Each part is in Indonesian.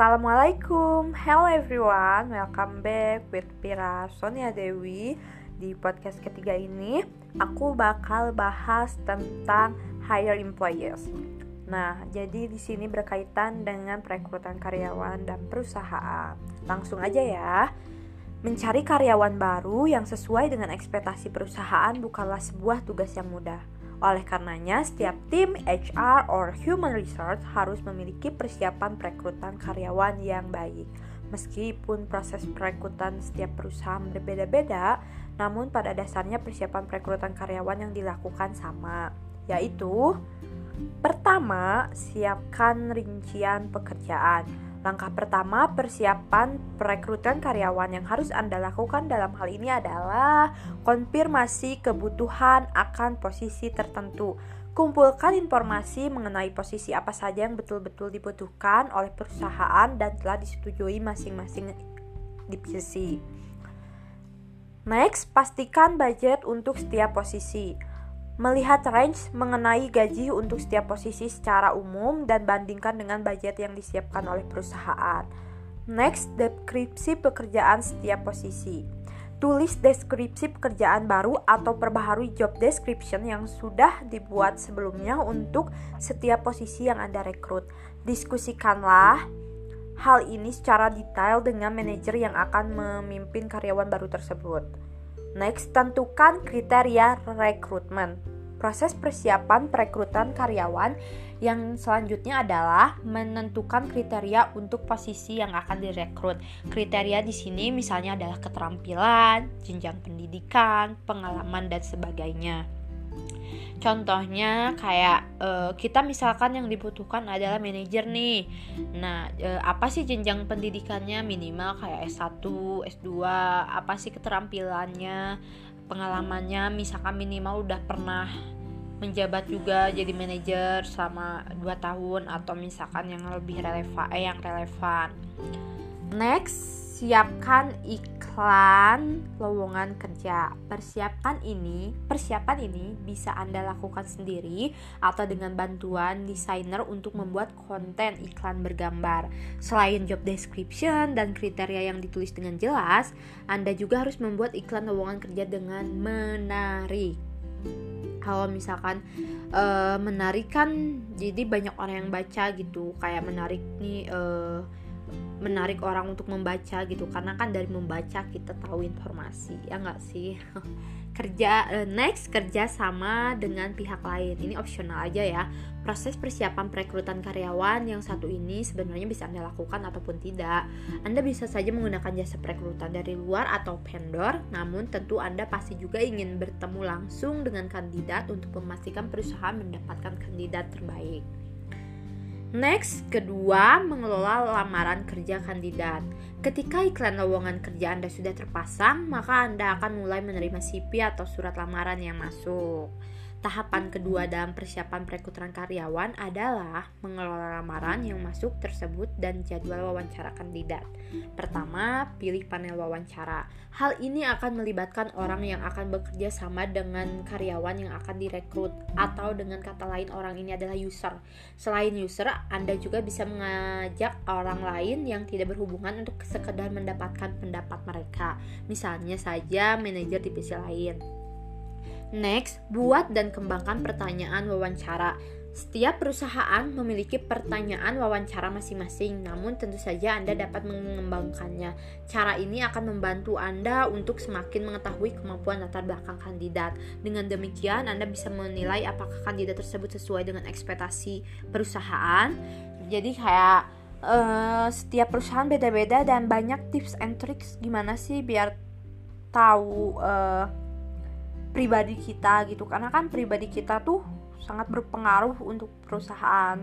Assalamualaikum, hello everyone, welcome back with Pira Sonia Dewi Di podcast ketiga ini, aku bakal bahas tentang hire employees Nah, jadi di sini berkaitan dengan perekrutan karyawan dan perusahaan. Langsung aja ya. Mencari karyawan baru yang sesuai dengan ekspektasi perusahaan bukanlah sebuah tugas yang mudah oleh karenanya, setiap tim HR or human resource harus memiliki persiapan perekrutan karyawan yang baik. Meskipun proses perekrutan setiap perusahaan berbeda-beda, namun pada dasarnya persiapan perekrutan karyawan yang dilakukan sama, yaitu pertama, siapkan rincian pekerjaan. Langkah pertama, persiapan perekrutan karyawan yang harus Anda lakukan dalam hal ini adalah konfirmasi kebutuhan akan posisi tertentu. Kumpulkan informasi mengenai posisi apa saja yang betul-betul dibutuhkan oleh perusahaan dan telah disetujui masing-masing divisi. Next, pastikan budget untuk setiap posisi melihat range mengenai gaji untuk setiap posisi secara umum dan bandingkan dengan budget yang disiapkan oleh perusahaan. Next, deskripsi pekerjaan setiap posisi. Tulis deskripsi pekerjaan baru atau perbaharui job description yang sudah dibuat sebelumnya untuk setiap posisi yang Anda rekrut. Diskusikanlah hal ini secara detail dengan manajer yang akan memimpin karyawan baru tersebut. Next, tentukan kriteria rekrutmen. Proses persiapan perekrutan karyawan yang selanjutnya adalah menentukan kriteria untuk posisi yang akan direkrut. Kriteria di sini misalnya adalah keterampilan, jenjang pendidikan, pengalaman dan sebagainya. Contohnya kayak uh, kita misalkan yang dibutuhkan adalah manajer nih. Nah, uh, apa sih jenjang pendidikannya minimal kayak S1, S2, apa sih keterampilannya, pengalamannya misalkan minimal udah pernah menjabat juga jadi manajer selama 2 tahun atau misalkan yang lebih relevan eh yang relevan. Next siapkan iklan lowongan kerja. Persiapkan ini, persiapan ini bisa Anda lakukan sendiri atau dengan bantuan desainer untuk membuat konten iklan bergambar. Selain job description dan kriteria yang ditulis dengan jelas, Anda juga harus membuat iklan lowongan kerja dengan menarik. Kalau misalkan uh, menarik kan jadi banyak orang yang baca gitu, kayak menarik nih uh, menarik orang untuk membaca gitu. Karena kan dari membaca kita tahu informasi ya nggak sih? Kerja uh, next kerja sama dengan pihak lain. Ini opsional aja ya. Proses persiapan perekrutan karyawan yang satu ini sebenarnya bisa anda lakukan ataupun tidak. Anda bisa saja menggunakan jasa perekrutan dari luar atau vendor namun tentu anda pasti juga ingin bertemu langsung dengan kandidat untuk memastikan perusahaan mendapatkan kandidat terbaik Next, kedua, mengelola lamaran kerja kandidat. Ketika iklan lowongan kerja Anda sudah terpasang, maka Anda akan mulai menerima CV atau surat lamaran yang masuk. Tahapan kedua dalam persiapan perekrutan karyawan adalah mengelola lamaran yang masuk tersebut dan jadwal wawancara kandidat. Pertama, pilih panel wawancara. Hal ini akan melibatkan orang yang akan bekerja sama dengan karyawan yang akan direkrut atau dengan kata lain orang ini adalah user. Selain user, Anda juga bisa mengajak orang lain yang tidak berhubungan untuk sekedar mendapatkan pendapat mereka. Misalnya saja manajer divisi lain. Next, buat dan kembangkan pertanyaan wawancara. Setiap perusahaan memiliki pertanyaan wawancara masing-masing, namun tentu saja Anda dapat mengembangkannya. Cara ini akan membantu Anda untuk semakin mengetahui kemampuan latar belakang kandidat. Dengan demikian, Anda bisa menilai apakah kandidat tersebut sesuai dengan ekspektasi perusahaan. Jadi kayak uh, setiap perusahaan beda-beda dan banyak tips and tricks gimana sih biar tahu uh, pribadi kita gitu. Karena kan pribadi kita tuh sangat berpengaruh untuk perusahaan.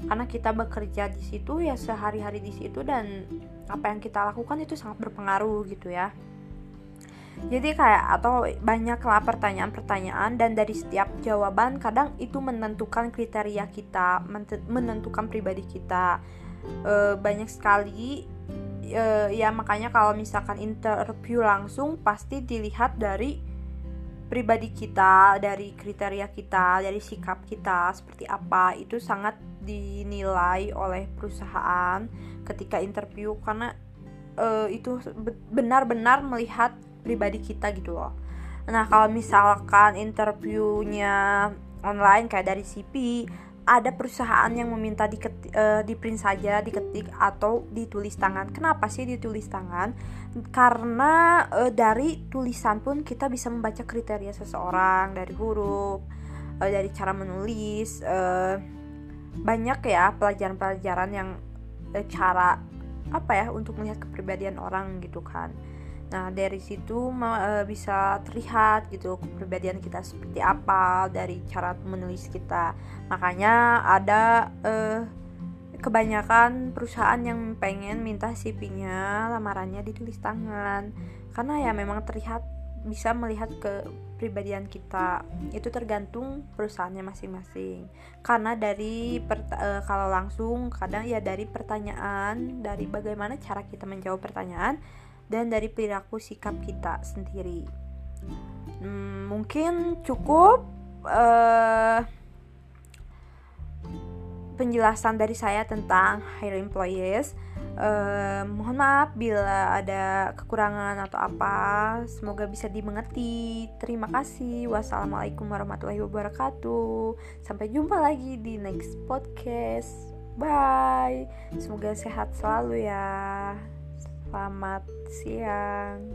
Karena kita bekerja di situ ya sehari-hari di situ dan apa yang kita lakukan itu sangat berpengaruh gitu ya. Jadi kayak atau banyaklah pertanyaan-pertanyaan dan dari setiap jawaban kadang itu menentukan kriteria kita menentukan pribadi kita. E, banyak sekali e, ya makanya kalau misalkan interview langsung pasti dilihat dari pribadi kita, dari kriteria kita, dari sikap kita seperti apa itu sangat dinilai oleh perusahaan ketika interview karena uh, itu benar-benar melihat pribadi kita gitu loh. Nah, kalau misalkan interviewnya online kayak dari CP, ada perusahaan yang meminta di uh, di print saja, diketik atau ditulis tangan. Kenapa sih ditulis tangan? Karena uh, dari tulisan pun kita bisa membaca kriteria seseorang dari huruf, uh, dari cara menulis. Uh, banyak ya pelajaran-pelajaran yang uh, cara apa ya untuk melihat kepribadian orang gitu kan. Nah, dari situ uh, bisa terlihat gitu kepribadian kita seperti apa dari cara menulis kita. Makanya ada uh, kebanyakan perusahaan yang pengen minta CV-nya lamarannya ditulis tangan. Karena ya memang terlihat bisa melihat kepribadian kita itu tergantung perusahaannya masing-masing karena dari uh, kalau langsung kadang ya dari pertanyaan dari bagaimana cara kita menjawab pertanyaan dan dari perilaku sikap kita sendiri. Hmm, mungkin cukup uh, penjelasan dari saya tentang hire employees. Uh, mohon maaf bila ada kekurangan atau apa. Semoga bisa dimengerti. Terima kasih. Wassalamualaikum warahmatullahi wabarakatuh. Sampai jumpa lagi di next podcast. Bye. Semoga sehat selalu ya. Selamat siang.